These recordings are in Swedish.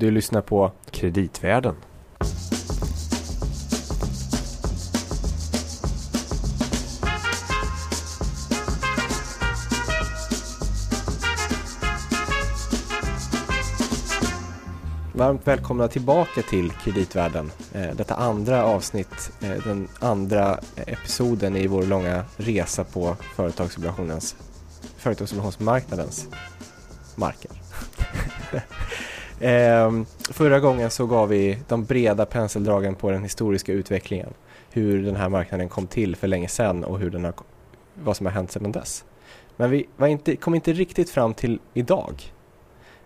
Du lyssnar på Kreditvärlden. Varmt välkomna tillbaka till Kreditvärlden. Eh, detta andra avsnitt, eh, den andra episoden i vår långa resa på företagsobligationens, företagsobligationsmarknadens marker eh, förra gången så gav vi de breda penseldragen på den historiska utvecklingen. Hur den här marknaden kom till för länge sedan och hur den har, vad som har hänt sedan dess. Men vi inte, kom inte riktigt fram till idag.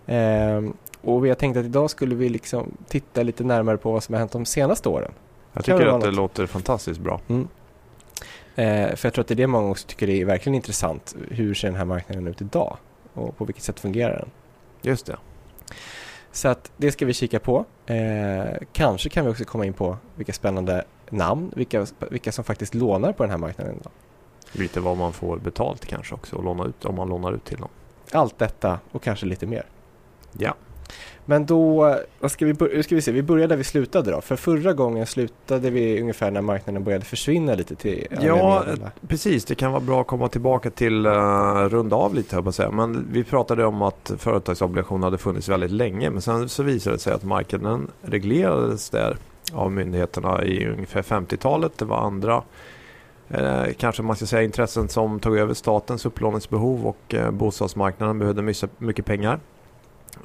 Eh, och vi har tänkt att idag skulle vi liksom titta lite närmare på vad som har hänt de senaste åren. Jag tycker att vara det något? låter fantastiskt bra. Mm. Eh, för jag tror att det är det många också tycker är verkligen intressant. Hur ser den här marknaden ut idag? Och på vilket sätt fungerar den? Just det. Så att det ska vi kika på. Eh, kanske kan vi också komma in på vilka spännande namn, vilka, vilka som faktiskt lånar på den här marknaden idag. Lite vad man får betalt kanske också och låna ut, om man lånar ut till någon. Allt detta och kanske lite mer. Ja. Men då, vad ska vi, ska vi se, vi börjar där vi slutade då. För förra gången slutade vi ungefär när marknaden började försvinna lite till Ja, Precis, det kan vara bra att komma tillbaka till uh, runda av lite här på säga. Men vi pratade om att företagsobligationer hade funnits väldigt länge. Men sen så visade det sig att marknaden reglerades där av myndigheterna i ungefär 50-talet. Det var andra eh, kanske man ska säga intressen som tog över statens upplåningsbehov och eh, bostadsmarknaden behövde mycket pengar.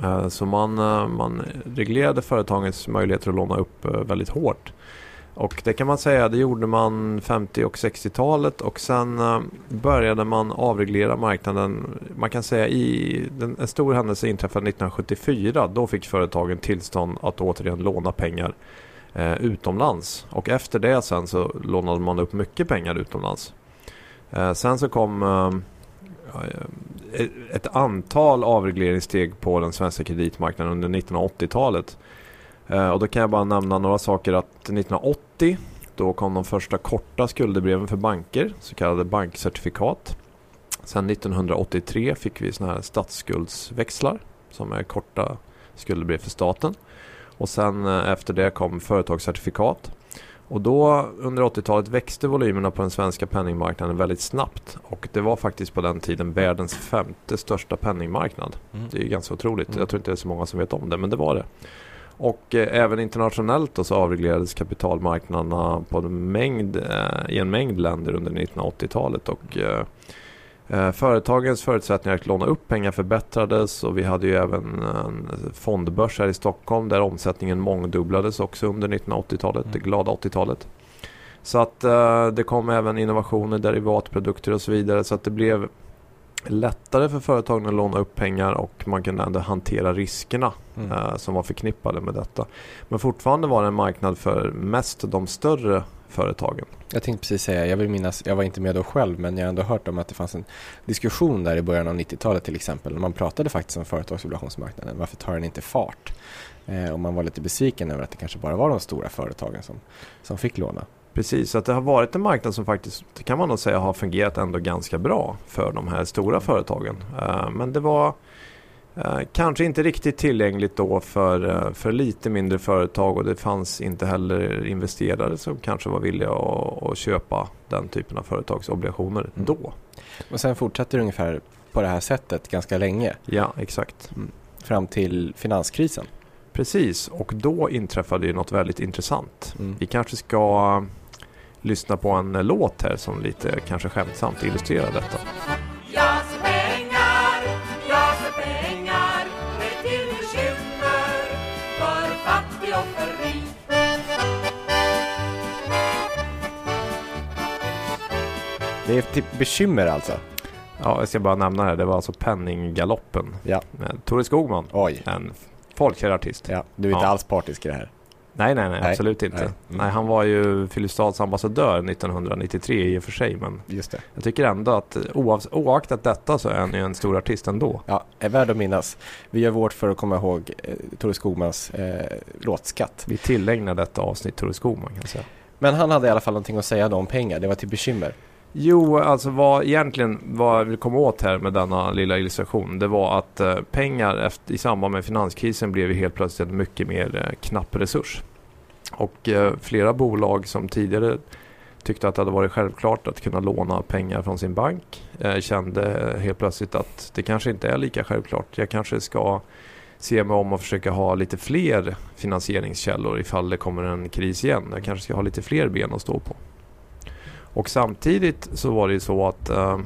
Eh, så man, eh, man reglerade företagens möjligheter att låna upp eh, väldigt hårt. Och det kan man säga, det gjorde man 50 och 60-talet och sen började man avreglera marknaden. Man kan säga i en stor händelse inträffade 1974. Då fick företagen tillstånd att återigen låna pengar eh, utomlands. Och efter det sen så lånade man upp mycket pengar utomlands. Eh, sen så kom eh, ett antal avregleringssteg på den svenska kreditmarknaden under 1980-talet. Eh, och då kan jag bara nämna några saker att 1980 då kom de första korta skuldebreven för banker, så kallade bankcertifikat. Sen 1983 fick vi såna här statsskuldsväxlar som är korta skuldebrev för staten. Och sen eh, efter det kom företagscertifikat. Och då under 80-talet växte volymerna på den svenska penningmarknaden väldigt snabbt. Och det var faktiskt på den tiden världens femte största penningmarknad. Mm. Det är ju ganska otroligt. Mm. Jag tror inte det är så många som vet om det, men det var det. Och eh, även internationellt då så avreglerades kapitalmarknaderna på en mängd, eh, i en mängd länder under 1980-talet. Och, eh, företagens förutsättningar att låna upp pengar förbättrades och vi hade ju även en fondbörs här i Stockholm där omsättningen mångdubblades också under 1980-talet, Mm. det glada 80-talet. Så att eh, det kom även innovationer, derivatprodukter och så vidare så att det blev lättare för företagen att låna upp pengar och man kunde ändå hantera riskerna Mm. eh, som var förknippade med detta. Men fortfarande var det en marknad för mest de större företagen. Jag tänkte precis säga, jag vill minnas, jag var inte med då själv, men jag har ändå hört om att det fanns en diskussion där i början av 90-talet till exempel. Man pratade faktiskt om företagsobligationsmarknaden. Varför tar den inte fart? Eh, och man var lite besviken över att det kanske bara var de stora företagen som, som fick låna. Precis, att det har varit en marknad som faktiskt, det kan man nog säga, har fungerat ändå ganska bra för de här stora företagen. Eh, Men det var kanske inte riktigt tillgängligt då för, eh, för lite mindre företag och det fanns inte heller investerare som kanske var villiga att, att köpa den typen av företagsobligationer Mm. då. Och sen fortsatte det ungefär på det här sättet ganska länge, Ja, exakt. fram till finanskrisen. Precis, och då inträffade ju något väldigt intressant. Mm. Vi kanske ska lyssna på en låt här som lite kanske skämtsamt illustrerar detta. Det är till bekymmer alltså. Ja, jag ska bara nämna det. Det var alltså Penninggaloppen. Ja. Med Tore Skogman, Oj. en folkkär artist. Ja, du är inte Ja. alls partisk i det här. Nej, nej, nej, Nej. absolut inte. Nej. Nej. Mm. han var ju Filipstads ambassadör 1993 i och för sig, men Just det. jag tycker ändå att eh, oaktat detta så är han ju en stor artist ändå. Ja, är värd att minnas. Vi gör vårt för att komma ihåg eh, Tore Skogmans eh, låtskatt. Vi tillägnar detta avsnitt Tore Skogman kan jag säga. Men han hade i alla fall någonting att säga då om pengar. Det var till bekymmer. Jo, alltså vad egentligen vad jag vill komma åt här med denna lilla illustration det var att eh, pengar efter, i samband med finanskrisen blev ju helt plötsligt en mycket mer eh, knapp resurs. Och eh, flera bolag som tidigare tyckte att det hade varit självklart att kunna låna pengar från sin bank kände helt plötsligt att det kanske inte är lika självklart. Jag kanske ska se mig om och försöka ha lite fler finansieringskällor ifall det kommer en kris igen. Jag kanske ska ha lite fler ben att stå på. Och samtidigt så var det ju så att eh,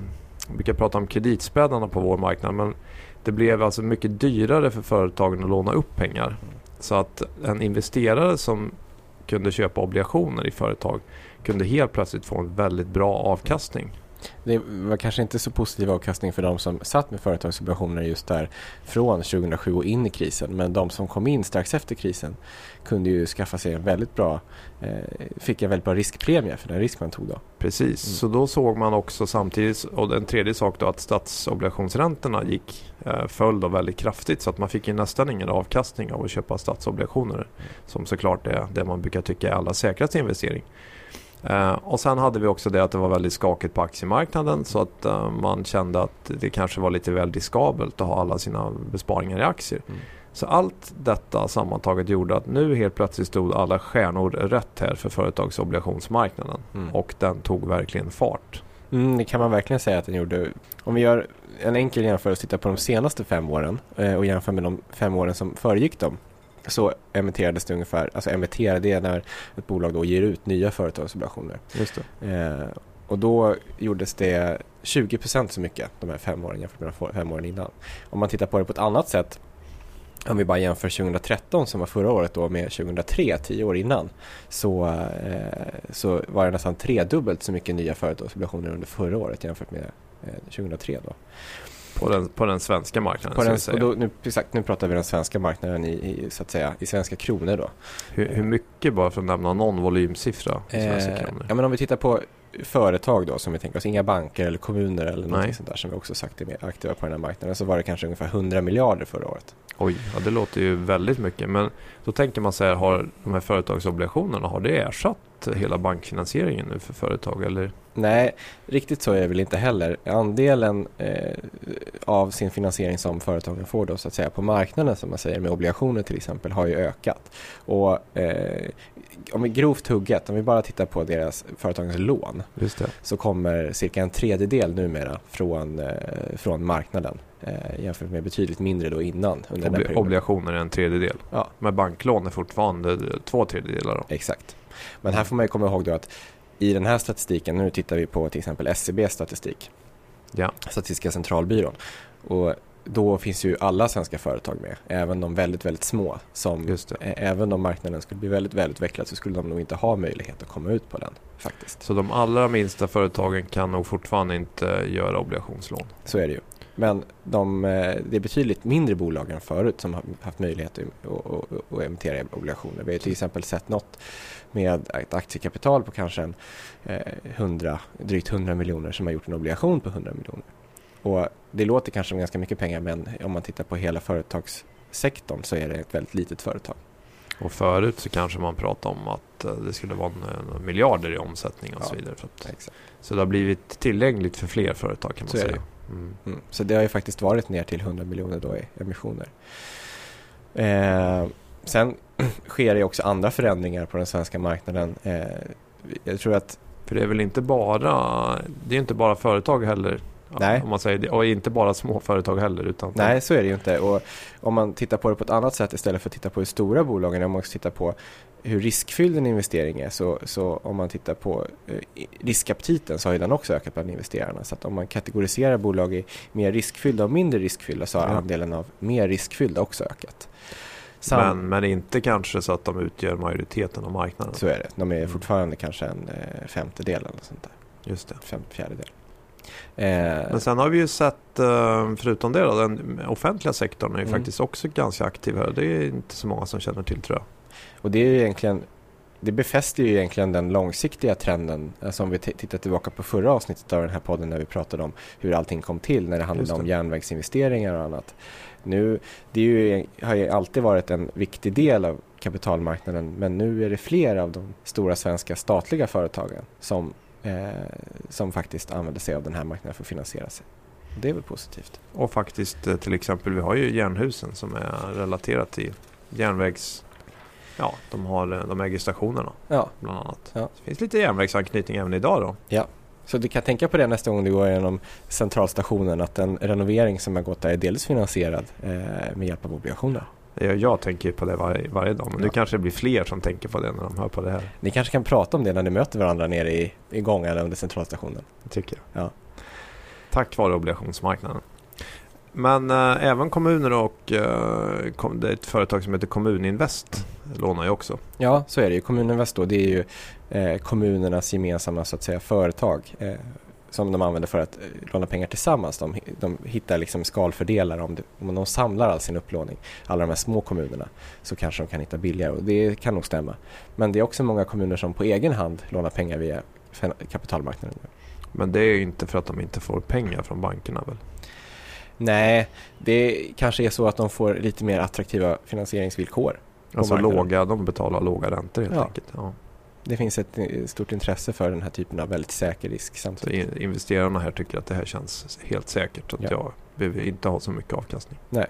vi brukar prata om kreditspädarna på vår marknad men det blev alltså mycket dyrare för företagen att låna upp pengar. Så att en investerare som kunde köpa obligationer i företag kunde helt plötsligt få en väldigt bra avkastning. Det var kanske inte så positiv avkastning för de som satt med företagsobligationer just där från 2007 och in i krisen. Men de som kom in strax efter krisen kunde ju skaffa sig en väldigt bra, eh, fick en väldigt bra riskpremie för den risk man tog då. Precis, Mm. så då såg man också samtidigt, och en tredje sak då, att statsobligationsräntorna gick, eh, föll då väldigt kraftigt så att man fick ju nästan ingen avkastning av att köpa statsobligationer. Som såklart är det man brukar tycka är alla säkraste investering. Eh, och sen hade vi också det att det var väldigt skakigt på aktiemarknaden så att eh, man kände att det kanske var lite väl diskabelt att ha alla sina besparingar i aktier. Mm. Så allt detta sammantaget gjorde att nu helt plötsligt stod alla stjärnor rätt här för företagsobligationsmarknaden. Mm. Och den tog verkligen fart. Mm, det kan man verkligen säga att den gjorde. Om vi gör en enkel jämförelse, tittar på de senaste fem åren eh, och jämför med de fem åren som föregick dem. Så emitterades det ungefär, alltså emitterade det är när ett bolag då ger ut nya företagsobligationer. Just. Eh, och då gjordes det 20% så mycket de här fem åren jämfört med de fem åren innan. Om man tittar på det på ett annat sätt, om vi bara jämför 2013 som var förra året då med 2003, tio år innan, så, eh, så var det nästan tredubbelt så mycket nya företagsobligationer under förra året jämfört med eh, 2003 då. På den, på den svenska marknaden. På den, och då, nu, exakt, nu pratar vi den svenska marknaden i, i, så att säga, i svenska kronor då. hur, hur mycket, bara för att nämna någon volymsiffra i svenska Eh, kronor? ja, men om vi tittar på företag då som vi tänker oss, inga banker eller kommuner eller något Nej. sånt där som vi också sagt är mer aktiva på den här marknaden så var det kanske ungefär 100 miljarder förra året. Oj, ja, det låter ju väldigt mycket. Men då tänker man så här, har de här företagsobligationerna, har det ersatt hela bankfinansieringen nu för företag? Eller? Nej, riktigt så är det väl inte heller. Andelen eh, av sin finansiering som företagen får då så att säga på marknaden som man säger med obligationer till exempel har ju ökat. Och eh, om vi grovt hugget, om vi bara tittar på deras företagens lån så kommer cirka en tredjedel numera från, eh, från marknaden eh, jämfört med betydligt mindre då innan under den Obli- perioden. obligationer är en tredjedel. Ja. Men banklån är fortfarande två tredjedelar. Då. Exakt. Men här får man ju komma ihåg då att i den här statistiken, nu tittar vi på till exempel SCBs statistik, Ja. Statistiska centralbyrån. Och då finns ju alla svenska företag med, även de väldigt, väldigt små. Som, Även om marknaden skulle bli väldigt välutvecklad så skulle de nog inte ha möjlighet att komma ut på den faktiskt. Så de allra minsta företagen kan nog fortfarande inte göra obligationslån. Så är det ju. Men de, eh, det är betydligt mindre bolag än förut som har haft möjlighet att, att, emittera obligationer. Vi har till exempel sett något med ett aktiekapital på kanske en, eh, 100, drygt 100 miljoner som har gjort en obligation på 100 miljoner. Och det låter kanske som ganska mycket pengar men om man tittar på hela företagssektorn så är det ett väldigt litet företag. Och förut så kanske man pratade om att eh, det skulle vara en, miljarder i omsättning och Ja. så vidare. Så, att, så det har blivit tillgängligt för fler företag kan man Så säga. Mm. Mm. Så det har ju faktiskt varit ner till 100 miljoner då i emissioner. Eh, sen sker det också andra förändringar på den svenska marknaden. Eh, jag tror att För det är väl inte bara, det är inte bara företag heller. Nej. Om man säger det. Och inte bara små företag heller. Utan Nej, så är det ju inte. Och om man tittar på det på ett annat sätt istället för att titta på hur stora bolagen är, om man också tittar på hur riskfylld en investering är, så, så om man tittar på eh, riskaptiten så har ju den också ökat bland investerarna. Så att om man kategoriserar bolag i mer riskfyllda och mindre riskfyllda så har Ja. andelen av mer riskfyllda också ökat. Sam- men, men inte kanske så att de utgör majoriteten av marknaden. Så är det. De är Mm. fortfarande kanske en eh, femtedel eller sånt där. Just det. Fem, fjärdedel. Eh, Men sen har vi ju sett, eh, förutom det då, den offentliga sektorn är ju Mm. faktiskt också ganska aktiv här. Det är inte så många som känner till tror jag. Och det är ju egentligen det befäster ju egentligen den långsiktiga trenden eh, som vi tittar tillbaka på förra avsnittet av den här podden när vi pratade om hur allting kom till när det handlade det. om järnvägsinvesteringar och annat. Nu, det ju, har ju alltid varit en viktig del av kapitalmarknaden men nu är det fler av de stora svenska statliga företagen som som faktiskt använder sig av den här marknaden för att finansiera sig. Det är väl positivt. Och faktiskt eh, till exempel, vi har ju järnhusen som är relaterat till järnvägs... Ja, de, har, eh, de äger stationerna Ja, bland annat. Ja. Det finns lite järnvägsanknytning även idag då. så du kan tänka på det nästa gång du går igenom centralstationen att en renovering som har gått där är delvis finansierad eh, med hjälp av obligationer. Jag, jag tänker på det varje, varje dag, men nu Ja. kanske det blir fler som tänker på det när de hör på det här. Ni kanske kan prata om det när ni möter varandra nere i, i gången under centralstationen. Det tycker jag. Ja. Tack vare obligationsmarknaden. Men eh, även kommuner och eh, kom, det är ett företag som heter Kommuninvest lånar ju också. Ja, så är det ju. Kommuninvest då, det är ju eh, kommunernas gemensamma så att säga företag eh, som de använder för att eh, låna pengar tillsammans. De, de hittar liksom skalfördelar om, det, om de samlar all sin upplåning, alla de här små kommunerna, så kanske de kan hitta billigare och det kan nog stämma. Men det är också många kommuner som på egen hand lånar pengar via kapitalmarknaden. Men det är ju inte för att de inte får pengar från bankerna väl? Nej, det kanske är så att de får lite mer attraktiva finansieringsvillkor. Alltså marknaden. låga, de betalar låga räntor helt Ja. enkelt. Ja. Det finns ett eh, stort intresse för den här typen av väldigt säker risk samtidigt. in- investerarna här tycker att det här känns helt säkert. Att Ja. jag behöver inte ha så mycket avkastning. Nej.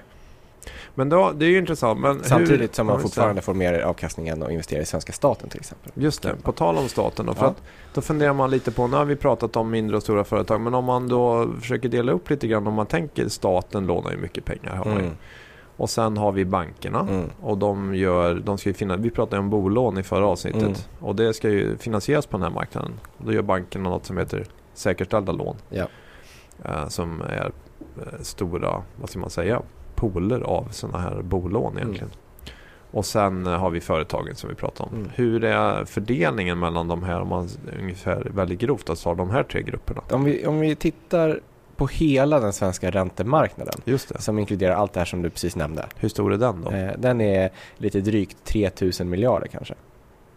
Men då, det är ju intressant. Men Samtidigt som Ja, man fortfarande får mer avkastning än att investera i svenska staten till exempel. Just det, på tal om staten då. För Ja. att då funderar man lite på, nu har vi pratat om mindre och stora företag, men om man då försöker dela upp lite grann, om man tänker staten lånar ju mycket pengar. Har. Mm. Och sen har vi bankerna. Mm. Och de gör, de ska ju finna, vi pratade om bolån i förra avsnittet. Mm. Och det ska ju finansieras på den här marknaden. Och då gör bankerna något som heter säkerställda lån. Ja. Eh, som är eh, stora, vad ska man säga, pooler av sådana här bolån egentligen. Och sen eh, har vi företagen som vi pratade om. Mm. Hur är fördelningen mellan de här, om man ungefär väldigt grovt alltså de här tre grupperna? Om, vi, om vi tittar på hela den svenska räntemarknaden Just det. som inkluderar allt det här som du precis nämnde. Hur stor är den då? Eh, den är lite drygt 3000 miljarder kanske.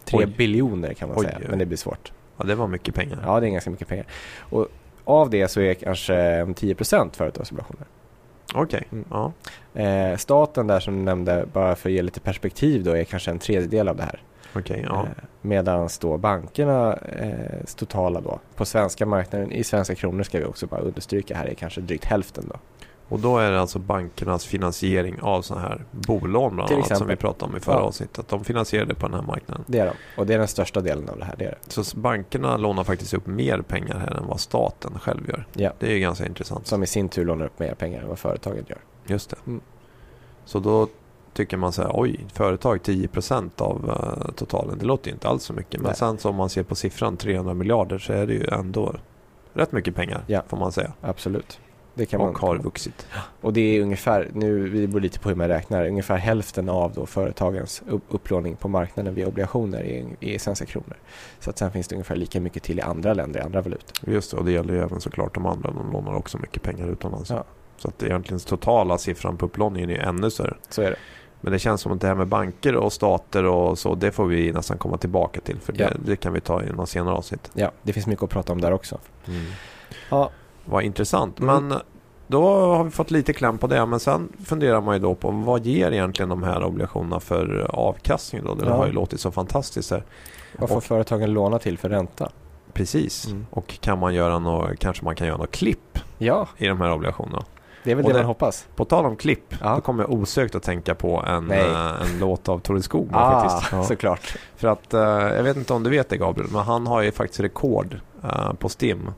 3 Oj. biljoner kan man Oj, säga, men det blir svårt. Ja, det var mycket pengar. Ja, det är ganska mycket pengar. Och av det så är kanske eh, 10% företagsobligationer. Okej, Mm. ja. Eh, staten där som du nämnde, bara för att ge lite perspektiv då, är kanske en tredjedel av det här. Okej, ja. Eh, Medan då bankerna eh, totala då på svenska marknaden i svenska kronor ska vi också bara understryka här är kanske drygt hälften då. Och då är det alltså bankernas finansiering av sådana här bolån bland Till annat som exempel. vi pratade om i förra Ja. avsnittet. De finansierar det på den här marknaden. Det är de. Och det är den största delen av det här. Det är det. Så bankerna lånar faktiskt upp mer pengar här än vad staten själv gör. Ja. Det är ju ganska intressant. Som i sin tur lånar upp mer pengar än vad företagen gör. Just det. Mm. Så då tycker man så här, oj, företag 10% av eh, totalen. Det låter ju inte alls så mycket. Men Nej. sen så om man ser på siffran 300 miljarder så är det ju ändå rätt mycket pengar Ja. får man säga. Absolut. Det kan och man, har vuxit. och det är ungefär, nu vi beror lite på hur man räknar, ungefär hälften av då företagens upp, upplåning på marknaden via obligationer är, är svenska kronor. Så att sen finns det ungefär lika mycket till i andra länder, i andra valutor. Just det, och det gäller ju även såklart de andra. De lånar också mycket pengar utomlands. Ja. Så att egentligen totala siffran på upplåningen är ännu större. Så är det. Men det känns som att det här med banker och stater och så, det får vi nästan komma tillbaka till. För Ja. det, det kan vi ta i någon senare avsnitt. Ja, det finns mycket att prata om där också. Ja, Vad intressant. Mm. Men då har vi fått lite kläm på det. Men sen funderar man ju då på vad ger egentligen de här obligationerna för avkastning då? Det Ja. har ju låtit så fantastiskt här. vad får Och- företagen låna till för ränta? Precis. Mm. Och kan man göra något, kanske man kan göra något klipp Ja, i de här obligationerna. Det är väl Och det, man hoppas. På tal om klipp, Ja. då kommer jag osökt att tänka på en, eh, en låt av Tore Skogman Ah, faktiskt. Ja. såklart. För att, eh, jag vet inte om du vet det Gabriel, men han har ju faktiskt rekord eh, på STIM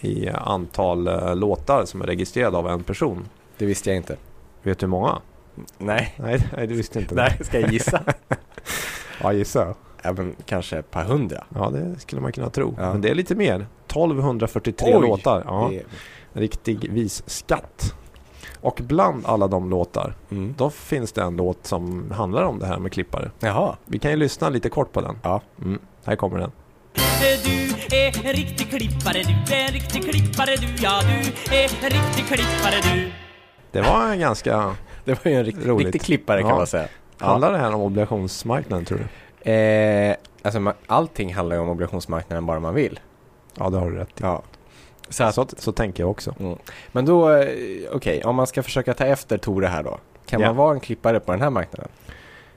i antal låtar som är registrerade av en person. Det visste jag inte. Vet du hur många? Nej, Nej, nej du visste inte Nej ska jag gissa? Ja, gissa. ja, men kanske ett par hundra. Ja, det skulle man kunna tro. Ja. Men det är lite mer. 1243 Oj! låtar. Ja, Det en riktig visskatt. Och bland alla de låtar, Mm. då finns det en låt som handlar om det här med klippare. Jaha. Vi kan ju lyssna lite kort på den. Ja. Mm, här kommer den. Du är en riktig klippare, du är en riktig klippare du, ja du är en riktig klippare du. Det var en ganska... Det var ju en rikt, Roligt. riktig klippare kan Ja. man säga. Ja. Handlar det här om obligationsmarknaden tror du? Eh, alltså allting handlar ju om obligationsmarknaden bara man vill. Ja, det har du rätt i. Ja. Så att, Så, så tänker jag också. mm. Men då, eh, okej, om man ska försöka ta efter Tore här då. Kan Ja. man vara en klippare på den här marknaden?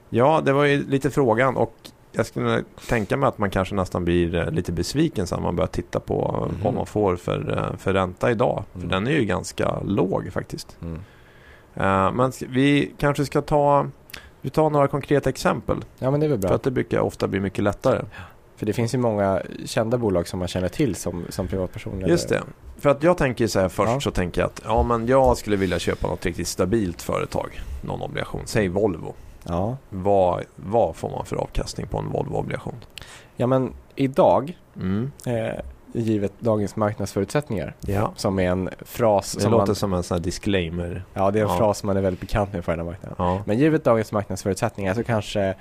Ja, det var ju lite frågan och jag skulle tänka mig att man kanske nästan blir eh, lite besviken sen man börjar titta på Mhm. vad man får för, eh, för ränta idag. För Mm. den är ju ganska låg faktiskt. Mm. Men vi kanske ska ta, vi tar några konkreta exempel. Ja men det är bra. För att det brukar ofta bli mycket lättare. För det finns ju många kända bolag som man känner till som, som privatperson. Just det. För att jag tänker så här först Ja. så tänker jag att ja, men jag skulle vilja köpa något riktigt stabilt företag. Någon obligation. Säg Volvo. Ja. Vad, vad får man för avkastning på en Volvo-obligation? ja men idag, Mm. eh, givet dagens marknadsförutsättningar, Ja. som är en fras Det som låter man, som en sån här disclaimer. Ja det är en Ja. fras man är väldigt bekant med på den här marknaden. Men givet dagens marknadsförutsättningar så kanske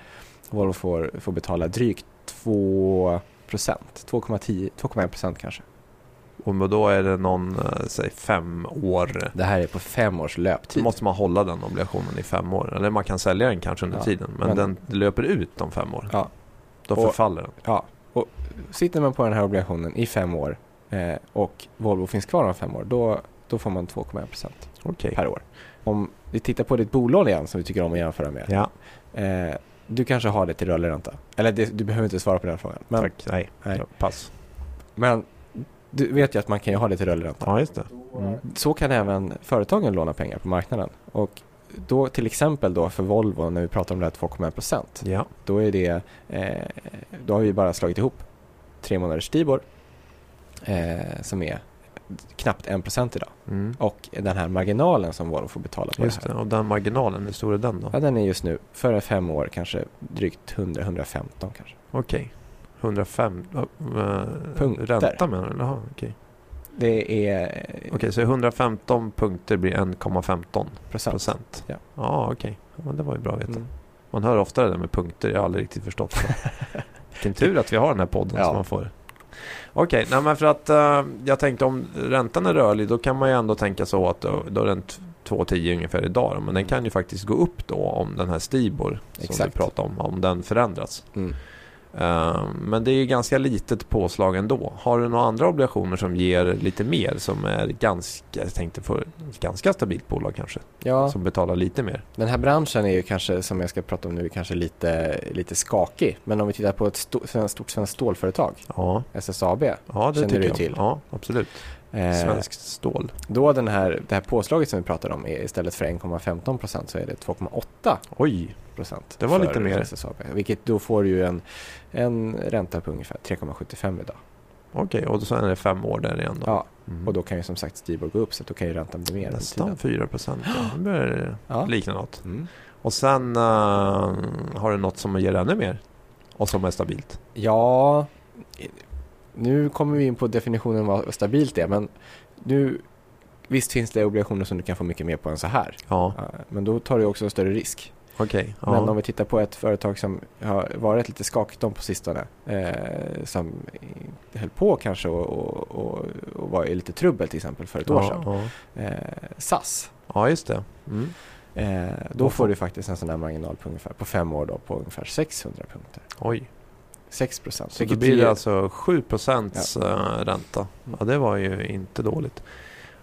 Volvo får, får betala drygt 2 procent, 2,10 2,1 procent kanske. Och då är det någon, eh, säg fem år. Det här är på fem års Då löptid. måste man hålla den obligationen i fem år. Eller man kan sälja den kanske under Ja, tiden. Men, men- den löper ut om fem år. Ja. Då Och- förfaller den. Ja, och sitter man på den här obligationen i fem år eh, och Volvo finns kvar om fem år, då, då får man 2,1 procent Okej. per år. Om vi tittar på ditt bolån igen som vi tycker om att jämföra med. Ja, Eh, du kanske har det till rörlig ränta. Eller det, du behöver inte svara på den frågan. Men, tack. Nej, Nej. Ja, pass. men du vet ju att man kan ju ha det till rörlig ränta. Ja, just det. Mm. Så kan även företagen låna pengar på marknaden. Och då till exempel då för Volvo när vi pratar om det här 2,1 procent. Ja. Då är det, eh, då har vi bara slagit ihop tre månaders Stibor eh, som är knappt 1 procent idag. Mm. Och den här marginalen som Volvo får betala på Just det det. här. Och den marginalen, hur stor är den då? Ja, den är just nu, för fem år kanske drygt 100-115 kanske. Okej. 105 uh, Punkter. Ränta menar du? Jaha, okej. Det är Okej, så 115 punkter blir 1,15 procent. procent? Ja. Ja, okej. Ja, men det var ju bra att veta. Mm. Man hör ofta det där med punkter, jag har aldrig riktigt förstått det. Vilken tur att vi har den här podden Ja. så man får Okej, nej men för att eh, jag tänkte om räntan är rörlig då kan man ju ändå tänka så att då, då är den t- 2,10 ungefär idag. Men den kan ju faktiskt gå upp då om den här Stibor som Exakt. vi pratade om, om den förändras. Mm. Eh, men det är ju ganska litet påslag ändå. Har du några andra obligationer som ger lite mer som är ganska, jag tänkte för ganska stabilt bolag kanske, Ja, som betalar lite mer? den här branschen är ju kanske, som jag ska prata om nu, kanske lite, lite skakig. Men om vi tittar på ett sto- svenskt- stort svenskt stålföretag, Ja, SSAB. ja det Känner du till? Ja, absolut. Eh, Svenskt stål. Då den här, det här påslaget som vi pratar om är istället för 1,15 procent så är det 2,8 Oj, procent. Det var för lite mer. SSAB. Vilket då får ju en, en ränta på ungefär 3,75 idag. okej. Och så är det fem år där igen då? Ja, Mm. och då kan ju som sagt Stibor gå upp så då kan ju räntan bli mer Nästan tiden. 4 procent. Det börjar Ja. likna något. Mm. Och sen eh, har du något som ger ännu mer och som är stabilt. Ja, nu kommer vi in på definitionen vad stabilt är, men nu Visst finns det obligationer som du kan få mycket mer på än så här. Ja, Ja, Men då tar du också en större risk. Men Ja. om vi tittar på ett företag som har varit lite skakigt om på sistone. Eh, som höll på kanske och, och, och, och var i lite trubbel till exempel för ett år sedan. Ja, Eh, SAS. ja, just det. Mm. Eh, då får du faktiskt en sån där marginal på ungefär på fem år då på ungefär 600 punkter. Oj. 6 procent. Så då blir det alltså 7 procents eh, ränta. Mm. Ja, det var ju inte dåligt.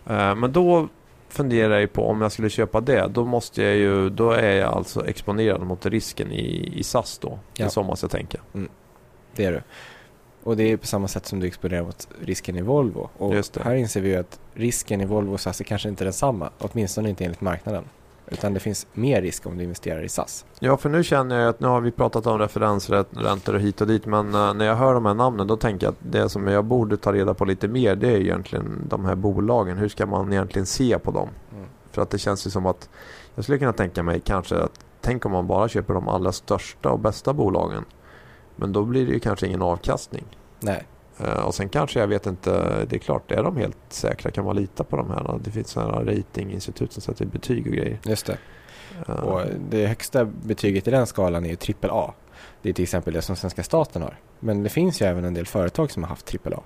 Eh, men då funderar jag på om jag skulle köpa det. Då måste jag ju, då är jag alltså exponerad mot risken i, i SAS då. Ja. så måste jag tänka. Det är du. Och det är på samma sätt som du exponerar mot risken i Volvo. Och här inser vi ju att risken i Volvo och SAS är kanske inte densamma. Åtminstone inte enligt marknaden. Utan det finns mer risk om du investerar i SAS. Ja, för nu känner jag att nu har vi pratat om referensräntor och hit och dit. Men eh, när jag hör de här namnen då tänker jag att det som jag borde ta reda på lite mer det är egentligen de här bolagen. Hur ska man egentligen se på dem? Mm. För att det känns ju som att jag skulle kunna tänka mig kanske att tänk om man bara köper de allra största och bästa bolagen. Men då blir det ju kanske ingen avkastning. Nej, och sen kanske jag vet inte, det är klart, är de helt säkra? Kan man lita på de här? Det finns sådana här ratinginstitut som sätter betyg och grejer. just det. Eh, Och det högsta betyget i den skalan är ju trippel A. Det är till exempel det som svenska staten har. Men det finns ju även en del företag som har haft trippel A.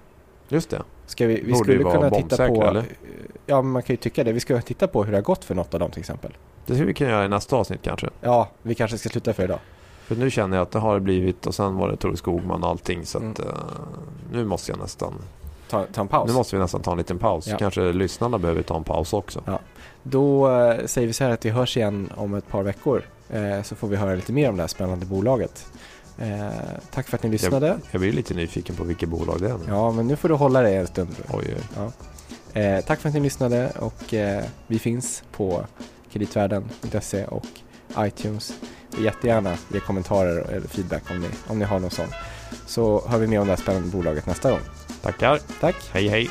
Just det. Ska vi, vi Borde skulle kunna titta på... eller? Ja, man kan ju tycka det. Vi ska titta på hur det har gått för något av dem till exempel. Det skulle vi kunna göra i nästa avsnitt kanske. Ja, vi kanske ska sluta för idag. För nu känner jag att det har blivit och sen var det Tore Skogman och allting så att Mm. eh, nu måste jag nästan Ta, ta en paus. Nu måste vi nästan ta en liten paus. Ja. Kanske lyssnarna behöver ta en paus också. Då eh, säger vi så här att vi hörs igen om ett par veckor. Eh, så får vi höra lite mer om det här spännande bolaget. Eh, tack för att ni lyssnade. Jag blir lite nyfiken på vilket bolag det är nu. Ja, men nu får du hålla dig en stund. Oj, oj. Eh, tack för att ni lyssnade och eh, vi finns på kreditvärlden.se och iTunes. Jättegärna ge kommentarer eller feedback om ni, om ni har någon sån. Så hör vi mer om det här spännande bolaget nästa gång. Tackar. Tack! Hej hej.